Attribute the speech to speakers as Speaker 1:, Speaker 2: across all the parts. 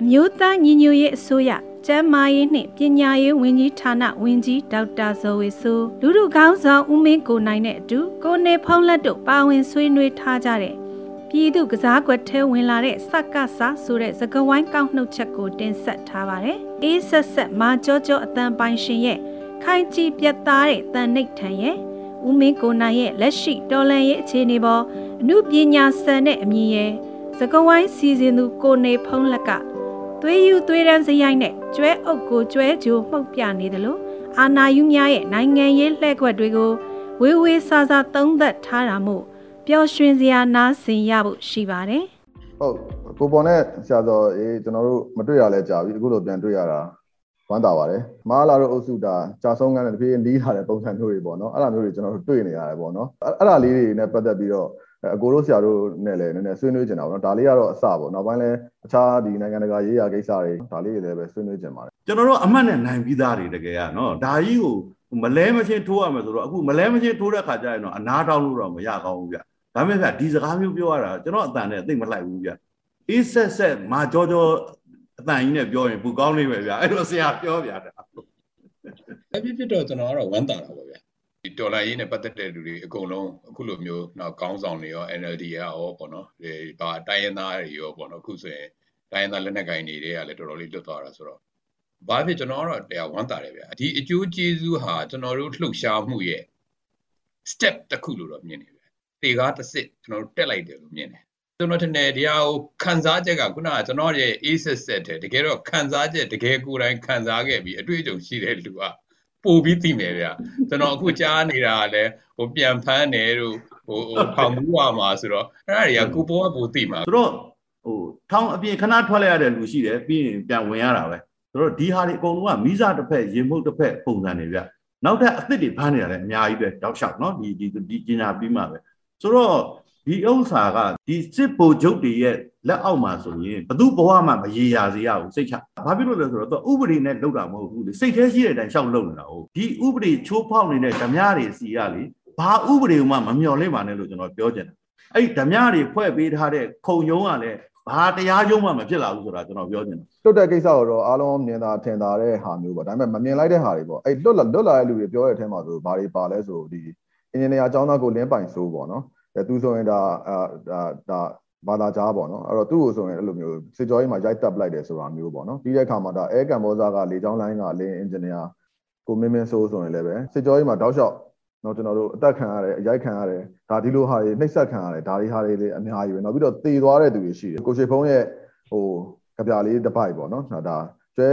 Speaker 1: အမျိုးသားညီညွတ်ရေးအစိုးရကျန်းမာရေးနှင့်ပညာရေးဝန်ကြီးဌာနဝန်ကြီးဒေါက်တာဇော်ဝေဆိုလူလူကောင်းဆောင်ဦးမင်းကိုနိုင်တဲ့အတူကိုနေဖုံးလက်တို့ပါဝင်ဆွေးနွေးထားကြတဲ့ပြည်သူကစားကွက်ထဲဝင်လာတဲ့စက္ကဆာဆိုတဲ့သကဝိုင်းကောက်နှုတ်ချက်ကိုတင်ဆက်ထားပါတယ်။အေးဆက်ဆက်မာကြောကြောအတန်ပိုင်ရှင်ရဲ့ခိုင်ကြည်ပြတ်သားတဲ့တန်နှိတ်ထန်ရဲ့ဦးမင်းကိုနိုင်ရဲ့လက်ရှိတော်လန်ရဲ့အခြေအနေပေါ်အမှုပညာဆန်တဲ့အမြင်ရဲ့သကဝိုင်းစီစဉ်သူကိုနေဖုံးလက်က သွေးယူသွေးရန်စရိုက်နဲ့ကျွဲအုပ်ကိုကျွဲကြိုမှုတ်ပြနေတယ်လို့အာနာယူများရဲ့နိုင်ငံရေးလှည့်ကွက်တွေကိုဝေဝေဆာဆာသုံးသက်ထားတာမို့ပျော်ရွှင်စရာနားဆင်ရဖို့ရှိပါတယ်
Speaker 2: ဟုတ်ကိုပေါ်နဲ့ဆရာတော်အေးကျွန်တော်တို့မတွေ့ရလဲကြာပြီအခုလိုပြန်တွေ့ရတာ ဝမ်းသာပါတယ်မဟာလာတို့အုပ်စုတာကြာဆုံးကန်းတဲ့တပြေးနီးထားတဲ့ပုံစံမျိုးတွေပေါ့နော်အဲ့ဒါမျိုးတွေကျွန်တော်တို့တွေ့နေရတယ်ပေါ့နော်အဲ့ဒါလေးတွေနဲ့ပတ်သက်ပြီးတော့အကိုတို့ဆရာတို့နဲ့လည်းနည်းနည်းဆွေးနွေးကြတာပေါ့နော်ဒါလေးကတော့အစပေါ့နောက်ပိုင်းလည်းအခြားဒီနိုင်ငံတကာရေးရာကိစ္စတွေဒါလေးတွေလည်းပဲဆွေးနွေးကြပါတယ်
Speaker 3: ကျွန်တော်တို့အမှတ်နဲ့နိုင်ပြီးသားတွေတကယ်ကနော်ဒါကြီးကိုမလဲမချင်းထိုးရမယ်ဆိုတော့အခုမလဲမချင်းထိုးတဲ့ခါကျရင်တော့အနာတောင်းလို့တော့မရကောင်းဘူးဗျဒါမဲ့ဗျဒီစကားမျိုးပြောရတာကျွန်တော်အတန်နဲ့သိမလိုက်ဘူးဗျအေးဆက်ဆက်မာကြောကြော အတန်ကြီးနဲ့ပြောရင်ဘူးကောင်းနေပဲဗျအဲ့တော့ဆရာပြောဗျာဒါ
Speaker 4: အဖြစ်ဖြစ်တော့ကျွန်တော်ကတော့ဝမ်းသာတာပါဗျဒီဒေါ်လာရေးနဲ့ပတ်သက်တဲ့လူတွေအကုန်လုံးအခုလိုမျိုးတော့ကောင်းဆောင်တွေရော NLD ရောပေါ့နော်ဒီဘာတိုင်းရင်းသားတွေရောပေါ့နော်အခုဆိုရင်တိုင်းရင်းသားလက်နက်ကိုင်တွေကလည်းတော်တော်လေးလွတ်သွားတာဆိုတော့ဘာဖြစ်ကျွန်တော်ကတော့တရားဝမ်းသာတယ်ဗျဒီအကျိုးကျေးဇူးဟာကျွန်တော်တို့လှုပ်ရှားမှုရဲ့ step တစ်ခုလို့တော့မြင်နေဗျတေကားတစ်စစ်ကျွန်တော်တို့တက်လိုက်တယ်လို့မြင်တယ် ကျွန်တော်ထင်တယ်တရားကိုခံစားချက်ကခုနကကျွန်တော်ရဲ့ A set set တဲ့တကယ်တော့ခံစားချက်တကယ်ကိုယ်တိုင်ခံစားခဲ့ပြီးအတွေ့အကြုံရှိတဲ့လူကပို့ပြီးသိမယ်ဗျကျွန်တော်အခုကြားနေတာကလည်းဟိုပြန်ဖမ်းတယ်တို့ဟိုဟိုထောင်မှုရမှာဆိုတော့အဲ့ဒါတွေကကိုပေါ်ကပိုသိမှာ
Speaker 3: ဆိုတော့ဟိုထောင်အပြင်ခဏထွက်လိုက်ရတဲ့လူရှိတယ်ပြီးရင်ပြန်ဝင်ရတာပဲဆိုတော့ဒီဟာတွေအကုန်လုံးကမိစားတစ်ဖက်ရင်မှုတစ်ဖက်ပုံစံတွေဗျနောက်ထပ်အသစ်တွေဖမ်းနေတာလည်းအများကြီးပဲတောက်လျှောက်နော်ဒီဒီဒီကျင်ညာပြီးမှပဲဆိုတော့ ဒီဥစ္စာကဒီစစ်ဗိုလ်ချုပ်တွေရဲ့လက်အောက်မှာဆိုရင်ဘသူဘဝမှမရေရာစေရဘူးစိတ်ချဘာဖြစ်လို့လဲဆိုတော့ဥပဒေနဲ့လောက်တာမဟုတ်ဘူးလေစိတ်แท้ရှိတဲ့အတိုင်းရှောက်လုပ်နေတာဟုတ်ဒီဥပဒေချိုးဖောက်နေတဲ့ဓမြတွေစီရလေဘာဥပဒေမှမမျော်လင့်ပါနဲ့လို့ကျွန်တော်ပြောချင်တယ်အဲ့ဒီဓမြတွေဖွဲ့ပေးထားတဲ့ခုံယုံကလည်းဘာတရားယုံမှမဖြစ်လာဘူးဆိုတာကျွန်တော်ပြောချင်တယ်
Speaker 2: လွတ်တဲ့ကိစ္စတော့အားလုံးမြင်သာထင်သာတဲ့ဟာမျိုးပေါ့ဒါပေမဲ့မမြင်လိုက်တဲ့ဟာတွေပေါ့အဲ့လွတ်လာလွတ်လာတဲ့လူတွေပြောတဲ့အထက်မှာဆိုဘာတွေပါလဲဆိုဒီအင်ဂျင်နီယာအကြောင်းသားကိုလင်းပိုင်ဆိုးပေါ့နော် သူဆိုရင်ဒါဒါဒါဘာသာကြားပေါ့နော်အဲ့တော့သူ့ကိုဆိုရင်အဲ့လိုမျိုးစစ်ကြောရေးမှာရိုက်တက်လိုက်တယ်ဆိုတာမျိုးပေါ့နော်ပြီးတဲ့အခါမှာဒါအဲကမ်ဘောဇာကလေချောင်းလိုင်းကလေအင်ဂျင်နီယာကိုမင်းမင်းဆိုးဆိုရင်လည်းပဲစစ်ကြောရေးမှာတောက်လျှောက်နော်ကျွန်တော်တို့အသက်ခံရတယ်အရိုက်ခံရတယ်ဒါဒီလိုဟာတွေနှိပ်စက်ခံရတယ်ဒါတွေဟာတွေလည်းအများကြီးပဲနောက်ပြီးတော့တည်သွားတဲ့သူတွေရှိတယ်ကိုရှိဖုံးရဲ့ဟိုကြပြလေးတစ်ပိုက်ပေါ့နော်ဒါကျွဲ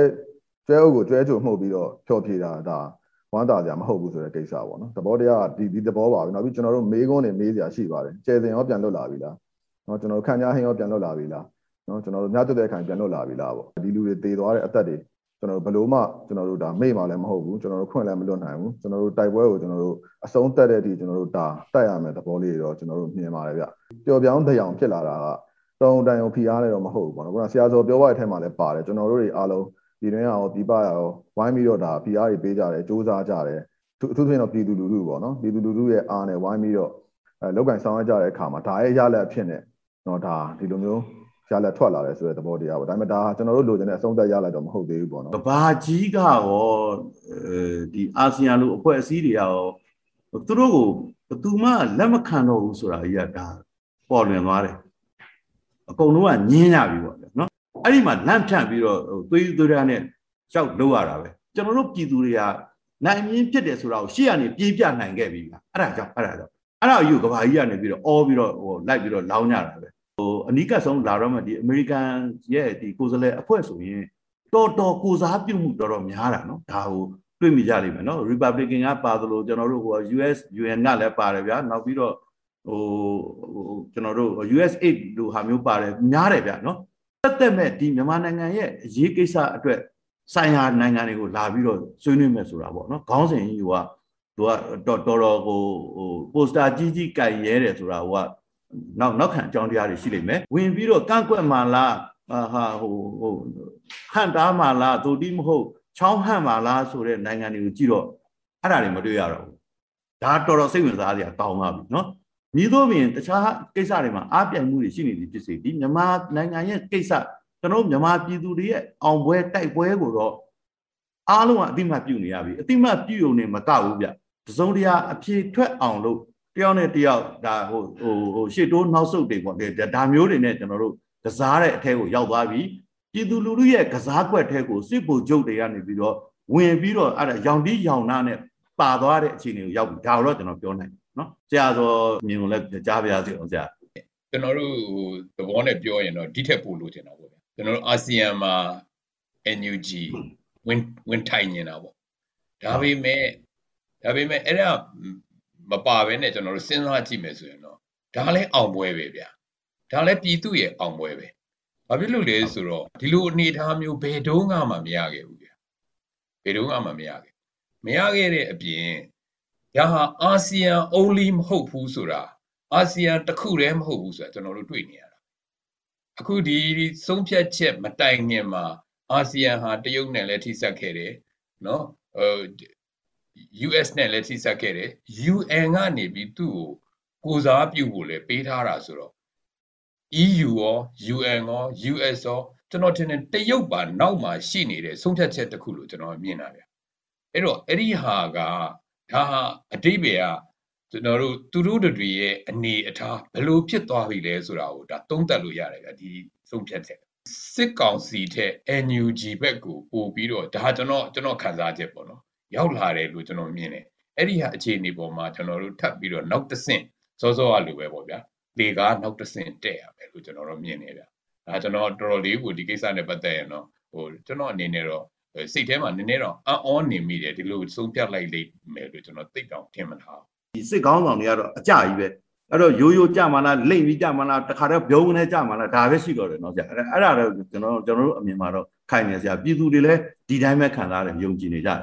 Speaker 2: ကျွဲအုပ်ကိုကျွဲချိုမှုတ်ပြီးတော့ဖျော်ဖြေတာဒါ ဝမ်းသာစရာမဟုတ်ဘူးဆိုတဲ့ကိစ္စပေါ့နော်သဘောတရားဒီဒီသဘောပါပဲနောက်ပြီးကျွန်တော်တို့မေးခွန်းတွေမေးစရာရှိပါတယ်ကျယ်စင်ရောပြန်လွတ်လာပြီလားနော်ကျွန်တော်တို့ခံကြဟင်းရောပြန်လွတ်လာပြီလားနော်ကျွန်တော်တို့များတက်တဲ့ခိုင်ပြန်လွတ်လာပြီလားပေါ့ဒီလူတွေတည်သွားတဲ့အသက်တွေကျွန်တော်တို့ဘလို့မှကျွန်တော်တို့ဒါမေ့မှလည်းမဟုတ်ဘူးကျွန်တော်တို့ခွင့်လည်းမလွတ်နိုင်ဘူးကျွန်တော်တို့တိုက်ပွဲကိုကျွန်တော်တို့အဆုံးတက်တဲ့အထိကျွန်တော်တို့ဒါတက်ရမယ်သဘောလေးတွေတော့ကျွန်တော်တို့မြင်ပါတယ်ဗျပျော်ပြောင်းတရားဖြစ်လာတာကတုံတိုင်အောင်ဖိအားလည်းတော့မဟုတ်ဘူးပေါ့နော်ခုနဆရာစောပြောသွားတဲ့အထက်မှာလည်းပါတယ်ကျွန်တော်တို့တွေအားလုံး ဒီတွင်းရောဒီပရောဝိုင်းပြီးတော့ဒါ PR တွေပေးကြတယ်စူးစမ်းကြတယ်အထူးသဖြင့်တော့ပြည်သူလူထုပေါ့နော်ပြည်သူလူထုရဲ့အားနဲ့ဝိုင်းပြီးတော့အဲလောက်ကင်ဆောင်ရကြတဲ့အခါမှာဒါရဲ့ရလက်အဖြစ်နဲ့တော့ဒါဒီလိုမျိုးရလက်ထွက်လာတယ်ဆိုတဲ့သဘောတရားပေါ့ဒါပေမဲ့ဒါကျွန်တော်တို့လိုချင်တဲ့အဆုံးသက်ရလိုက်တော့မဟုတ်သေးဘူးပေါ့နော်
Speaker 3: ကဘာကြီးကရောအဲဒီအာဆီယံလိုအဖွဲ့အစည်းတွေရောသူတို့ကိုဘယ်သူမှလက်မခံတော့ဘူးဆိုတာကြီးကဒါပေါ်လွင်သွားတယ်အကုန်လုံးကညင်းရပြီပေါ့နော် အဲ့ဒီမှာလန့်ဖြန့်ပြီးတော့သွေးသွေးရနဲ့ရှောက်လို့ရတာပဲကျွန်တော်တို့ပြည်သူတွေကနိုင်မြင့်ဖြစ်တယ်ဆိုတာကိုရှေ့ကနေပြေးပြနိုင်ခဲ့ပြီဗျအဲ့ဒါကြောင့်အဲ့ဒါကြောင့်အဲ့ဒါယူကဘာကြီးကနေပြီးတော့အောပြီးတော့ဟိုလိုက်ပြီးတော့လောင်းကြတာပဲဟိုအနီးကပ်ဆုံးလာတော့မှဒီအမေရိကန်ရဲ့ဒီကိုယ်စားလှယ်အဖွဲ့ဆိုရင်တော်တော်ကိုစားပြုမှုတော်တော်များတာနော်ဒါဟိုတွေ့မိကြလိမ့်မယ်နော် Republican ကပါသလိုကျွန်တော်တို့ဟို US UN ကလည်းပါတယ်ဗျာနောက်ပြီးတော့ဟိုကျွန်တော်တို့ US8 လိုဟာမျိုးပါတယ်များတယ်ဗျာနော် တက်တက်မဲ့ဒီမြန်မာနိုင်ငံရဲ့အရေးကိစ္စအတွက်ဆိုင်ရာနိုင်ငံတွေကိုလာပြီးတော့ဆွေးနွေးမယ်ဆိုတာပေါ့နော်ခေါင်းစဉ်ကြီးကသူကတော်တော်ကိုဟိုပိုစတာကြီးကြီးကြိုင်ရဲတယ်ဆိုတာဟိုကနောက်နောက်ခံအကြောင်းတရားတွေရှိလိမ့်မယ်ဝင်ပြီးတော့ကန့်ကွက်မှလားဟာဟိုဟိုဟန်တားမှလားဒိုတိမဟုတ်ချောင်းဟန့်မှလားဆိုတဲ့နိုင်ငံတွေကိုကြည့်တော့အဲ့ဒါတွေမတွေ့ရတော့ဘူးဒါတော်တော်စိတ်ဝင်စားစရာကောင်းပါပြီနော် မြည်သောပင်တခြားကိစ္စတွေမှာအားပြိုင်မှုတွေရှိနေသည်ဖြစ်စေဒီမြန်မာနိုင်ငံရဲ့ကိစ္စတကျွန်တော်မြန်မာပြည်သူတွေရဲ့အောင်ပွဲတိုက်ပွဲကိုတော့အားလုံးကအတိမတ်ပြုနေရပြီအတိမတ်ပြုုံနေမကဘူးဗျတစုံတရာအဖြေထွက်အောင်လို့တယောက်နဲ့တယောက်ဒါဟိုဟိုဟိုရှေ့တိုးနောက်ဆုတ်တွေပေါ့ဒါမျိုးတွေနဲ့ကျွန်တော်တို့ကစားတဲ့အထဲကိုရောက်သွားပြီပြည်သူလူထုရဲ့ကစားကွက်ထဲကိုစစ်ဗိုလ်ချုပ်တွေကနေပြီးတော့ဝင်ပြီးတော့အဲ့ဒါရောင်တီးရောင်နာနဲ့ပါသွားတဲ့အခြေအနေကိုရောက်ပြီဒါတော့ကျွန်တော်ပြောနိုင်တယ် နော်ဆရာဆိုမြင်လို့လည်းကြားပါရစေအောင်ဆရာ
Speaker 4: ကျွန်တော်တို့ဟိုသဘောနဲ့ပြောရင်တော့ဒီထက်ပိုလို့တင်တာပေါ့ဗျာကျွန်တော်တို့အာဆီယံမှာ NUG ဝင်ဝင်ထိုင်နေတာပေါ့ဒါပေမဲ့ဒါပေမဲ့အဲ့ဒါမပါဘဲနဲ့ကျွန်တော်တို့စဉ်းစားကြည့်မယ်ဆိုရင်တော့ဒါလည်းအောင်ပွဲပဲဗျာဒါလည်းပြည်သူရဲ့အောင်ပွဲပဲဘာဖြစ်လို့လဲဆိုတော့ဒီလိုအနေအထားမျိုးဘယ်တုန်းကမှမရခဲ့ဘူးဗျာဘယ်တုန်းကမှမရခဲ့မရခဲ့တဲ့အပြင် ဒါဟာအာဆီယံ only မဟုတ်ဘူးဆိုတာအာဆီယံတစ်ခုတည်းမဟုတ်ဘူးဆိုတာကျွန်တော်တို့တွေ့နေရတာအခုဒီဆုံးဖြတ်ချက်မတိုင်ခင်မှာအာဆီယံဟာတရုတ်နဲ့လည်းထိစပ်ခဲ့တယ်နော်ဟို US နဲ့လည်းထိစပ်ခဲ့တယ် UN ကနေပြီးသူ့ကိုကိုစားပြုဖို့လည်းပေးထားတာဆိုတော့ EU ရော UN ရော US ရောကျွန်တော်ထင်တယ်တရုတ်ပါနောက်မှာရှိနေတဲ့ဆုံးဖြတ်ချက်တစ်ခုလို့ကျွန်တော်မြင်တာဗျအဲ့တော့အဲ့ဒီဟာက ဒါဟာအတိပ္ပယ်ကကျွန်တော်တို့သူတို့တွေရဲ့အနေအထားဘယ်လိုဖြစ်သွားပြီလဲဆိုတာကိုဒါသုံးသပ်လို့ရတယ်ဗျဒီဆုံးဖြတ်ချက်စစ်ကောင်စီထက် NUG ဘက်ကိုပို့ပြီးတော့ဒါကျွန်တော်ကျွန်တော်ခံစားချက်ပေါ့နော်ရောက်လာတယ်လို့ကျွန်တော်မြင်တယ်အဲ့ဒီဟာအခြေအနေပေါ်မှာကျွန်တော်တို့ထပ်ပြီးတော့နောက်တစ်ဆင့်စောစောကလိုပဲပေါ့ဗျာလေကားနောက်တစ်ဆင့်တက်ရမယ်လို့ကျွန်တော်တို့မြင်နေဗျာဒါကျွန်တော်တော်တော်လေးကိုဒီကိစ္စနဲ့ပတ်သက်ရင်တော့ဟိုကျွန်တော်အနေနဲ့တော့ စိတ်ထဲမှာနည်းနည်းတော့အံ့ဩနေမိတယ်ဒီလိုဆုံးဖြတ်လိုက်လိမ့်မယ်လို့ကျွန်တော်သိတောင်ထင်မထား
Speaker 3: ဒီစစ်ကောင်းဆောင်တွေကတော့အကြကြီးပဲအဲ့တော့ရိုးရိုးကြမလားလိမ့်ပြီးကြမလားတခါတော့ဘုံကနေကြမလားဒါပဲရှိတော့တယ်နော်ဆရာအဲ့အဲ့ဒါတော့ကျွန်တော်ကျွန်တော်တို့အမြင်မှာတော့ခိုင်နေဆရာပြည်သူတွေလည်းဒီတိုင်းပဲခံစားရတယ်ယုံကြည်နေကြတယ်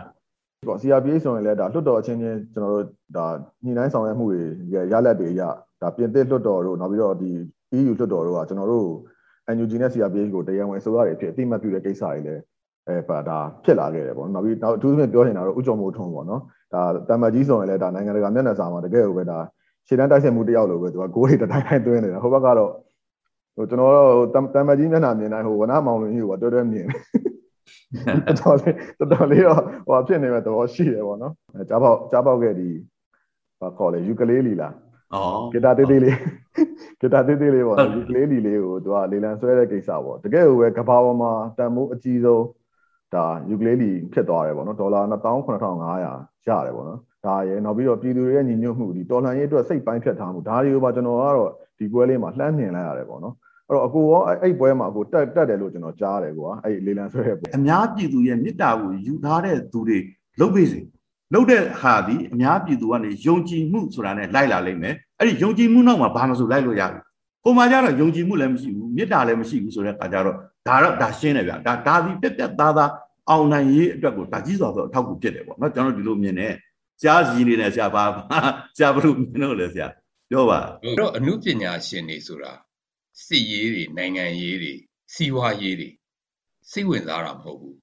Speaker 2: ပေါ့ CRPH ဆိုရင်လည်းဒါလွတ်တော်အချင်းချင်းကျွန်တော်တို့ဒါညှိနှိုင်းဆောင်ရွက်မှုတွေရလက်တွေရဒါပြင်သစ်လွတ်တော်တို့နောက်ပြီးတော့ဒီ EU လွတ်တော်တို့ကကျွန်တော်တို့ NUG နဲ့ CRPH ကိုတရားဝင်အစိုးရတွေအဖြစ်အတိအမှတ်ပြုတဲ့ကိစ္စတွေလည်း အဲပါဒါဖြစ်လာခဲ့တယ်ပေါ့နောက်ပြီးနောက်အထူးသဖြင့်ပြောနေတာတော့ဥကြုံမိုးထုံးပေါ့နော်ဒါတမ္မကြီးဆိုရင်လည်းဒါနိုင်ငံတကာမျက်နှာစာမှာတကယ်ကိုပဲဒါရှေ့တန်းတိုက်ဆက်မှုတယောက်လိုပဲသူကဂိုးတွေတတိုင်းတိုင်းသွင်းနေတာဟိုဘက်ကတော့ဟိုကျွန်တော်တို့တမ္မကြီးမျက်နှာမြင်တိုင်းဟိုဝနမောင်လွင်ကြီးကိုတွဲတွဲမြင်တော်တော်လေးတော်တော်လေးတော့ဟိုဖြစ်နေမဲ့သဘောရှိတယ်ပေါ့နော်ကြားပေါက်ကြားပေါက်ခဲ့ဒီဘာခေါ်လဲယူကလေးလီလား
Speaker 3: ဩ
Speaker 2: ဂီတာသေးသေးလေးဂီတာသေးသေးလေးပေါ့ယူကလေးလီလေးကိုသူကလေလံဆွဲတဲ့ကိစ္စပေါ့တကယ်ကိုပဲကဘာပေါ်မှာတန်မိုးအကြီးဆုံး ဒါယူကလေးလီဖြစ်သွားတယ်ပေါ့နော်ဒေါ်လာ18500ရတယ်ပေါ့နော်ဒါရယ်နောက်ပြီးတော့ပြည်သူတွေရဲ့ညီညွတ်မှုဒီတော်လှန်ရေးအတွက်စိတ်ပိုင်းဖြတ်ထားမှုဒါတွေကိုပါကျွန်တော်ကတော့ဒီပွဲလေးမှာလှမ်းမြင်လိုက်ရတယ်ပေါ့နော်အဲ့တော့အကိုရောအဲ့ပွဲမှာအကိုတက်တက်တယ်လို့ကျွန်တော်ကြားတယ်ကွာအဲ့လေလံဆွဲတဲ့ပွဲ
Speaker 3: အများပြည်သူရဲ့မေတ္တာကိုယူထားတဲ့သူတွေလုပ်ပေးစေလုပ်တဲ့ဟာဒီအများပြည်သူကနေယုံကြည်မှုဆိုတာနဲ့လိုက်လာလိမ့်မယ်အဲ့ဒီယုံကြည်မှုနောက်မှာဘာမှမဆိုလိုက်လို့ရပြီဟိုမှာကျတော့ယုံကြည်မှုလည်းမရှိဘူးမေတ္တာလည်းမရှိဘူးဆိုတဲ့အခါကျတော့ ဒါတော့ဒါရှင်းတယ်ဗျဒါဒါဒီပြက်ပြက်သားသားအောင်နိုင်ရေးအတွက်ကိုဒါကြီးစွာသောအထောက်အကူဖြစ်တယ်ပေါ့နော်ကျွန်တော်ဒီလိုမြင်တယ်ဆရာကြီးနေတယ်ဆရာဘာဆရာဘလို့မြင်လို့လဲဆရာပြောပါ
Speaker 4: အဲ့တော့အမှုပညာရှင်တွေဆိုတာစစ်ရေးတွေနိုင်ငံရေးတွေစီးပွားရေးတွေစိတ်ဝင်စားတာမဟုတ်ဘူး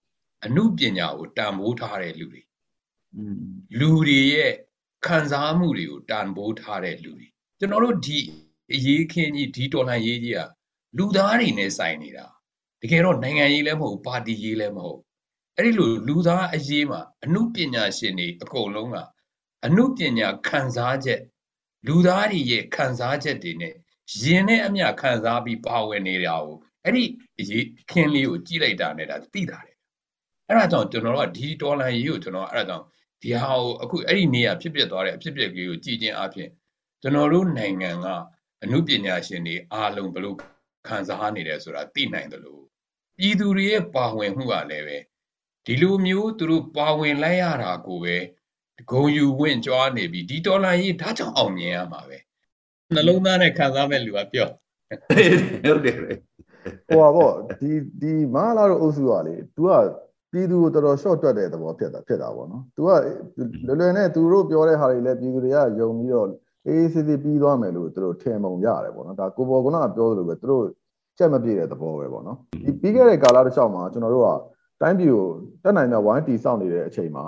Speaker 4: အမှုပညာကိုတန်ဖိုးထားတဲ့လူတွေလူတွေရဲ့ခံစားမှုတွေကိုတန်ဖိုးထားတဲ့လူတွေကျွန်တော်တို့ဒီအရေးခင်းကြီးဒီတော်လှန်ရေးကြီးကလူသားတွေနဲ့ဆိုင်နေတာ တကယ်တော့နိုင်ငံရေးလည်းမဟုတ်ပါတီရေးလည်းမဟုတ်အဲ့ဒီလိုလူသားအရေးမှာအမှုပညာရှင်တွေအကုန်လုံးကအမှုပညာခံစားချက်လူသားတွေရဲ့ခံစားချက်တွေနဲ့ရင်နဲ့အမျှခံစားပြီးပါဝင်နေတာကိုအဲ့ဒီအရေးခင်းလေးကိုကြည့်လိုက်တာနဲ့ဒါသိတာတယ်အဲ့ဒါကြောင့်ကျွန်တော်တို့ကဒီဒေါ်လာရေးကိုကျွန်တော်အဲ့ဒါကြောင့်ဒီဟာကိုအခုအဲ့ဒီနေရာဖြစ်ဖြစ်သွားတဲ့အဖြစ်ဖြစ်ကြီးကိုကြည်ချင်းအဖြစ်ကျွန်တော်တို့နိုင်ငံကအမှုပညာရှင်တွေအားလုံးဘလို့ခံစားနေတယ်ဆိုတာသိနိုင်တယ်လို့ ပြည်သူတွေရဲ့ပါဝင်မှုကလည်းပဲဒီလိုမျိုးသူတို့ပါဝင်လိုက်ရတာကိုပဲဂုံယူဝင့်ကြွားနေပြီဒီဒေါ်လာရေးဒါကြောင့်အောင်မြင်ရမှာပဲနှလုံးသားနဲ့ခံစားမဲ့လူကပြော
Speaker 3: ဟုတ်တယ်
Speaker 2: ဟိုပါဗောဒီဒီမလာတော့အုပ်စုကလေ तू ကပြည်သူကိုတော်တော် short တွက်တဲ့သဘောဖြစ်တာဖြစ်တာဗောနော် तू ကလွယ်လွယ်နဲ့သူတို့ပြောတဲ့ဟာတွေလည်းပြည်သူတွေကယုံပြီးတော့အေးစစ်စစ်ပြီးသွားမယ်လို့သူတို့ထင်ပုံရတယ်ဗောနော်ဒါကိုပေါ်ကကပြောသလိုပဲသူတို့ ချက်မပြည့်တဲ့သဘောပဲဗောနော်ဒီပြီးခဲ့တဲ့ကာလတစ်လျှောက်မှာကျွန်တော်တို့ကတိုင်းပြည်ကိုတက်နိုင်တဲ့ဝိုင်းတီစောင့်နေတဲ့အချိန်မှာ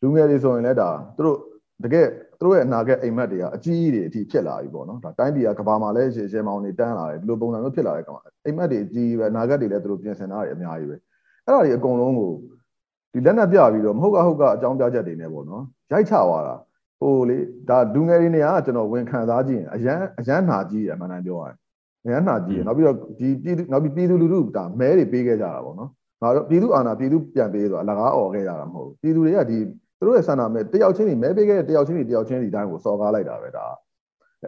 Speaker 2: လူငယ်တွေဆိုရင်လည်းဒါသူတို့တကယ်သူတို့ရဲ့အနာဂတ်အိမ်မက်တွေကအကြီးကြီးတွေအထိဖြစ်လာပြီပေါ့နော်ဒါတိုင်းပြည်ကကဘာမှာလဲရှေရှေမောင်တွေတန်းလာတယ်ဒီလိုပုံစံမျိုးဖြစ်လာတဲ့ကောင်အိမ်မက်တွေအကြီးပဲအနာဂတ်တွေလည်းသူတို့ပြင်ဆင်ထားတယ်အများကြီးပဲအဲ့ဒါတွေအကုန်လုံးကိုဒီလက်နက်ပြပြီးတော့မဟုတ်ကဟုတ်ကအကြောင်းပြချက်တွေနဲ့ပေါ့နော်ရိုက်ချသွားတာဟိုလေဒါဒူငယ်တွေနေရာကကျွန်တော်ဝင်ခံစားကြည့်ရင်အရန်အရန်နှာကြီးရအမှန်တမ်းပြောရရင် အရန်နှာကြီးရနောက်ပြီးတော့ဒီပြည်သူနောက်ပြီးပြည်သူလူထုဒါမဲတွေပေးခဲ့ကြတာပေါ့နော်ငါတို့ပြည်သူအာဏာပြည်သူပြန်ပေးဆိုအလကားអော်ခဲ့ကြတာမဟုတ်ဘူးပြည်သူတွေကဒီသူတို့ရဲ့ဆန္ဒမဲ့တယောက်ချင်းတွေမဲပေးခဲ့တဲ့တယောက်ချင်းတွေတယောက်ချင်းတွေတိုင်းကိုစော်ကားလိုက်တာပဲဒါ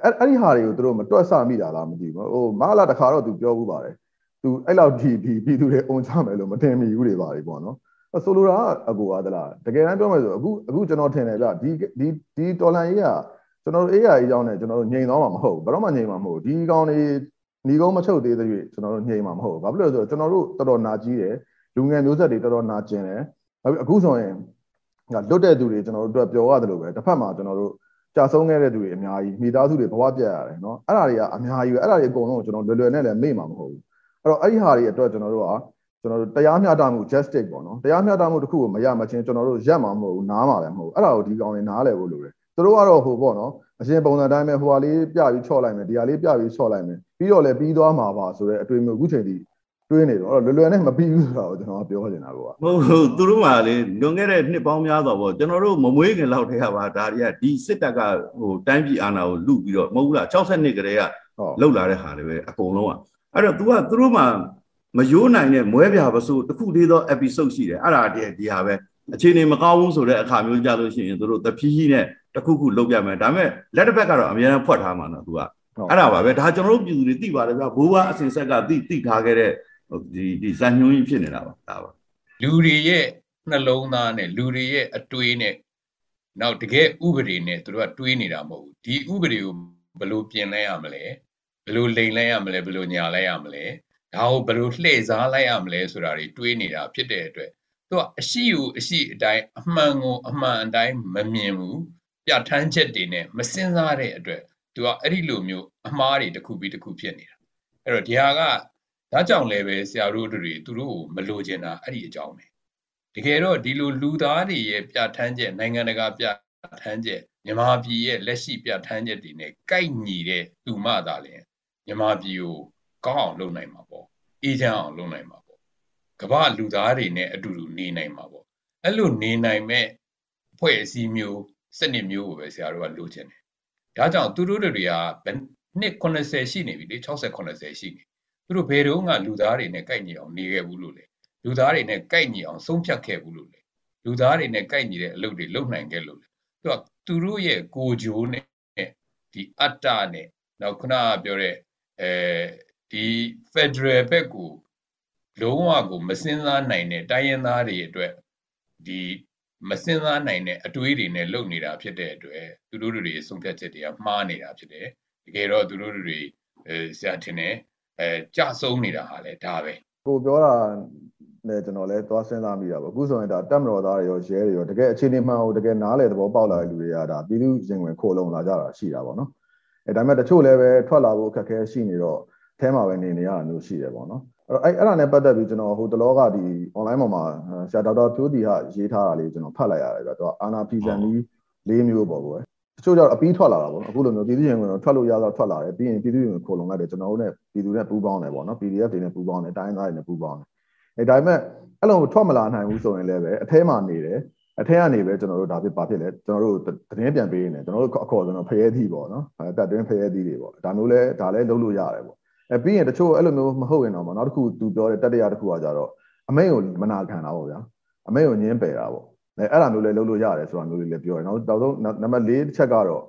Speaker 2: အဲ့အဲ့ဒီဟာတွေကိုသူတို့မတွက်ဆမိတာလားမသိဘူးဟိုမလာတခါတော့သူပြောဘူးပါတယ်သူအဲ့လောက်ဒီဒီပြည်သူတွေအုံချမယ်လို့မတင်မိဘူးတွေပါလေပေါ့နော်ဆိုလိုတာကအကူအားသလားတကယ်တမ်းပြောမယ်ဆိုအခုအခုကျွန်တော်ထင်တယ်ဗျဒီဒီဒီတော်လန်ကြီးကကျွန်တော်တို့အေးရအေးကြောင်းနဲ့ကျွန်တော်တို့ငြိမ်သွားမှာမဟုတ်ဘူးဘယ်တော့မှငြိမ်မှာမဟုတ်ဘူးဒီကောင်တွေ ညီကုန်းမချုပ်သေးတဲ့၍ကျွန်တော်တို့ငြိမ်မှာမဟုတ်ဘူးဘာဖြစ်လို့လဲဆိုတော့ကျွန်တော်တို့တော်တော်နာကြီးတယ်လူငယ်မျိုးဆက်တွေတော်တော်နာကျင်တယ်အခုဆိုရင်လွတ်တဲ့သူတွေကျွန်တော်တို့အတွက်ပြောရတယ်လို့ပဲတစ်ဖက်မှာကျွန်တော်တို့ကြာဆုံးခဲ့တဲ့သူတွေအများကြီးမိသားစုတွေဘဝပြတ်ရတယ်เนาะအဲ့ဒါတွေကအများကြီးပဲအဲ့ဒါတွေအကုန်လုံးကိုကျွန်တော်လွယ်လွယ်နဲ့လည်းမေ့မှာမဟုတ်ဘူးအဲ့တော့အဲ့ဒီဟာတွေအတွက်ကျွန်တော်တို့ကကျွန်တော်တို့တရားမျှတမှု justice ပေါ့နော်တရားမျှတမှုတစ်ခုကိုမရမချင်းကျွန်တော်တို့ရက်မှာမဟုတ်ဘူးနားမှာလည်းမဟုတ်ဘူးအဲ့ဒါကိုဒီကောင်တွေနားလည်ဖို့လိုတယ်သူတို့ကတော့ဟိုပေါ့နော်အရှင်ပုံစံတိုင်းပဲဟိုဟာလေးပြပြီးချော့လိုက်မယ်ဒီဟာလေးပြပြီးချော့လိုက်မယ် ပြီးတော့လည်းပြီးသွားမှာပါဆိုတော့အတွေ့အမျိုးအခုချိန်ထိတွေးနေတော့လွယ်လွယ်နဲ့မပြီးဘူးဆိုတာကိုကျွန်တော်ပြောနေတာကွာ
Speaker 3: ဟုတ်ဟုတ်သူတို့ကလေလွန်ခဲ့တဲ့နှစ်ပေါင်းများစွာပေါ့ကျွန်တော်တို့မမွေးခင်လောက်တည်းကပါဒါတွေကဒီစစ်တပ်ကဟိုတိုင်းပြည်အာဏာကိုလူပြီးတော့မဟုတ်ဘူးလား60နှစ်ကလေးကလှုပ်လာတဲ့ဟာတွေပဲအကုန်လုံးอ่ะအဲ့တော့ तू ကသူတို့မှမယိုးနိုင်တဲ့မွဲပြာပစိုးတစ်ခုသေးသော episode ရှိတယ်အဲ့ဒါတည်းဒီဟာပဲအခြေအနေမကောင်းဘူးဆိုတဲ့အခါမျိုးကြလို့ရှိရင်သူတို့တဖြည်းဖြည်းနဲ့တစ်ခုခုလှုပ်ပြမယ်ဒါပေမဲ့လက်တစ်ဖက်ကတော့အများအားဖွက်ထားမှာနော် तू က အဲ့ဒါပါပဲဒါကျွန်တော်တို့ပြည်သူတွေသိပါတယ်ဗျဘိုးဘွားအစဉ်ဆက်ကသိသိထားခဲ့တဲ့ဒီဒီဇာညွှန်းကြီးဖြစ်နေတာပါဒါပါ
Speaker 4: လူတွေရဲ့နှလုံးသားနဲ့လူတွေရဲ့အတွေးနဲ့နောက်တကယ်ဥပဒေနဲ့သူတို့ကတွေးနေတာမဟုတ်ဘူးဒီဥပဒေကိုဘယ်လိုပြင်လဲရမလဲဘယ်လိုလိန်လဲရမလဲဘယ်လိုညာလဲရမလဲဒါကိုဘယ်လိုလှည့်စားလိုက်ရမလဲဆိုတာတွေတွေးနေတာဖြစ်တဲ့အတွက်သူကအရှိကိုအရှိအတိုင်းအမှန်ကိုအမှန်အတိုင်းမမြင်ဘူးပြဋ္ဌာန်းချက်တွေနဲ့မစင်စားတဲ့အတွက် သူကအဲ့ဒီလိုမျိုးအမှားတွေတစ်ခုပြီးတစ်ခုဖြစ်နေတာအဲ့တော့ဒီဟာကဒါကြောင့်လည်းပဲဆရာတို့တွေသူတို့ကိုမလိုချင်တာအဲ့ဒီအကြောင်းပဲတကယ်တော့ဒီလိုလူသားတွေရဲ့ပြဋ္ဌာန်းချက်နိုင်ငံတကာပြဋ္ဌာန်းချက်မြန်မာပြည်ရဲ့လက်ရှိပြဋ္ဌာန်းချက်တွေနဲ့ကိုက်ညီတဲ့သူမှသာလျှင်မြန်မာပြည်ကိုကောင်းအောင်လုပ်နိုင်မှာပေါ့အေးချမ်းအောင်လုပ်နိုင်မှာပေါ့ကမ္ဘာလူသားတွေနဲ့အတူတူနေနိုင်မှာပေါ့အဲ့လိုနေနိုင်မဲ့ဖွဲ့အစည်းမျိုးစနစ်မျိုးကိုပဲဆရာတို့ကလိုချင်တယ် ဒါကြောင့်သူတို့တွေကနှစ်80ရှိနေပြီလေ60 80ရှိနေသူတို့ဘယ်တော့မှလူသားတွေနဲ့ကိုက်ညီအောင်နေခဲ့ဘူးလို့လေလူသားတွေနဲ့ကိုက်ညီအောင်ဆုံးဖြတ်ခဲ့ဘူးလို့လေလူသားတွေနဲ့ကိုက်ညီတဲ့အလုပ်တွေလုပ်နိုင်ခဲ့လို့လေသူကသူတို့ရဲ့ကိုဂျိုးနဲ့ဒီအတ္တနဲ့နောက်ခုနကပြောတဲ့အဲဒီ Federal ဘက်ကိုလုံးဝကိုမစင်စားနိုင်တဲ့တိုင်းရင်းသားတွေအတွက်ဒီ မစင်စားနိုင်တဲ့အတွေးတွေနဲ့လုပ်နေတာဖြစ်တဲ့အတွက်သူတို့တွေဆုံးဖြတ်ချက်တွေကမှားနေတာဖြစ်တယ်တကယ်တော့သူတို့တွေဆရာထင်တယ်အဲကြဆုံးနေတာဟာလေဒါပဲ
Speaker 2: ကိုပြောတာနဲ့ကျွန်တော်လည်းသွားစဉ်းစားမိတာပေါ့အခုဆိုရင်ဒါတက်မတော်သားတွေရောရဲတွေရောတကယ်အခြေအနေမှန်ကိုတကယ်နားလေသဘောပေါက်လာတဲ့လူတွေကဒါပြည်သူရင်ဝင်ခိုးလုံလာကြတာရှိတာပေါ့နော်အဲဒါပေမဲ့တချို့လည်းပဲထွက်လာဖို့အခက်အခဲရှိနေတော့အဲထဲမှာပဲနေနေရတာမျိုးရှိတယ်ပေါ့နော်အဲ့ တော့အဲ့အဲ့ဒါနဲ့ပတ်သက်ပြီးကျွန်တော်ဟိုတလောကဒီ online ပေါ်မှာဆရာဒေါက်တာဖြိုးတီဟာရေးထားတာလေးကျွန်တော်ဖတ်လိုက်ရတယ်ဗျတော့အာနာဖီဇန်နီး၄မျိုးပေါ့ကွယ်တချို့ကျတော့အပီးထွက်လာတာပေါ့နော်အခုလိုမျိုးပြည်သူ့ရင်ဝင်ထွက်လို့ရတော့ထွက်လာတယ်ပြီးရင်ပြည်သူ့ရင်ခိုးလုံလိုက်တယ်ကျွန်တော်တို့နဲ့ပြည်သူနဲ့ပူးပေါင်းတယ်ပေါ့နော် PDF တွေနဲ့ပူးပေါင်းတယ်တိုင်းသားတွေနဲ့ပူးပေါင်းတယ်အဲဒါပေမဲ့အဲ့လိုထွက်မလာနိုင်ဘူးဆိုရင်လည်းပဲအထဲမှာနေတယ်အထက်ကနေပဲကျွန်တော်တို့ဒါဖြစ်ပါဖြစ်လဲကျွန်တော်တို့သတင်းပြန်ပေးနေကျွန်တော်တို့အခေါ်ကျွန်တော်ဖရဲသီးပေါ့နော်အဲတက်တွင်းဖရဲသီးတွေပေါ့ဒါမျိုးလဲဒါလဲလုပ်လို့ရတယ်ပေါ့ အဲပြီးရင်တချို့အဲ့လိုမျိုးမဟုတ်ရင်တော့မနောက်တစ်ခုသူပြောတဲ့တတရတစ်ခုကကြတော့အမိတ်ကိုမနာခံတာပေါ့ဗျာအမိတ်ကိုညင်းပယ်တာပေါ့အဲအဲ့ဒါမျိုးလဲလုပ်လို့ရတယ်ဆိုတာမျိုးလေးလည်းပြောတယ်နောက်တော့နံပါတ်၄တစ်ချက်ကတော့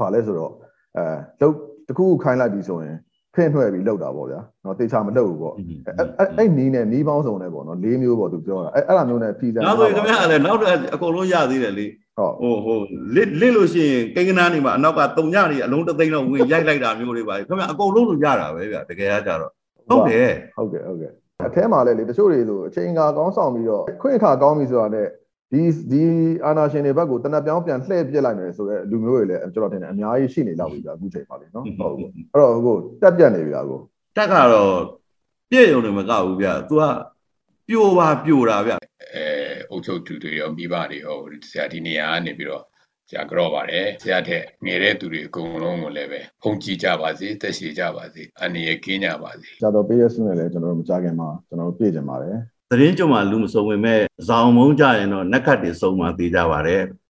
Speaker 2: ဘာလဲဆိုတော့အဲလုတ်တခုခုခိုင်းလိုက်ပြီဆိုရင်ဖင့်နှွဲ့ပြီးလောက်တာပေါ့ဗျာနော်တေချာမလောက်ဘူးပေါ့အဲ့အဲ့နီးနဲ့နီးပေါင်းစုံနဲ့ပေါ့နော်၄မျိုးပေါ့သူပြောတာအဲ့အဲ့ဒါမျိုးနဲ့ပြည်စံ
Speaker 3: နောက်ဆိုခင်ဗျားလည်းနောက်တော့အကုန်လုံးရသေးတယ်လေ ဟုတ်ဟိုဟိုလစ်လစ်လို့ရှိရင်ကိန်းကနားနေမှာအနောက်ကတုံညနေအလုံးတသိန်းတော့ဝင်ရိုက်လိုက်တာမျိုးတွေပါခင်ဗျာအကုန်လုံးလို့ရတာပဲဗျတကယ်ကကြတော့ဟုတ်တယ်
Speaker 2: ဟုတ်ကဲ့ဟုတ်ကဲ့အထဲမှာလည်းလေတချို့တွေဆိုအချိန်ကာကောင်းဆောင်ပြီးတော့ခွင့်ခါကောင်းပြီဆိုတာနဲ့ဒီဒီအာနာရှင်တွေဘက်ကိုတနက်ပြောင်းပြန်လှည့်ပြစ်လိုက်မယ်ဆိုတော့လူမျိုးတွေလည်းကျွန်တော်ထင်တယ်အများကြီးရှိနေလောက်ပြီကြာအခုချိန်ပါလေနော်ဟုတ်ဘူးအဲ့တော့ဟိုတက်ပြတ်နေပြီလားကို
Speaker 3: တက်ကတော့ပြည့်ရုံနဲ့မကဘူးဗျ तू ကပြိုပါပြိုတာဗျ
Speaker 4: အဲ အုတ်ချုပ်သူတွေရောမိဘတွေရောဆရာဒီနေရာကနေပြီးတော့ဆရာကြောပါတယ်ဆရာထက်ငယ်တဲ့သူတွေအကုန်လုံးကိုလည်းပဲဖုန်ကြည့်ကြပါစေတက်ရှိကြပါစေအန္တရာယ်ကင်းကြပါစေ
Speaker 2: ဆရာတော်ပေးရစုနဲ့လည်းကျွန်တော်တို့မကြခင်မှာကျွန်တော်တို့ပြည့်ကြပါတယ်
Speaker 3: သတင်းကြုံမှာလူမစုံဝင်မဲ့ဇောင်မုံကြရင်တော့နက်ခတ်တွေစုံမှသိကြပါတယ်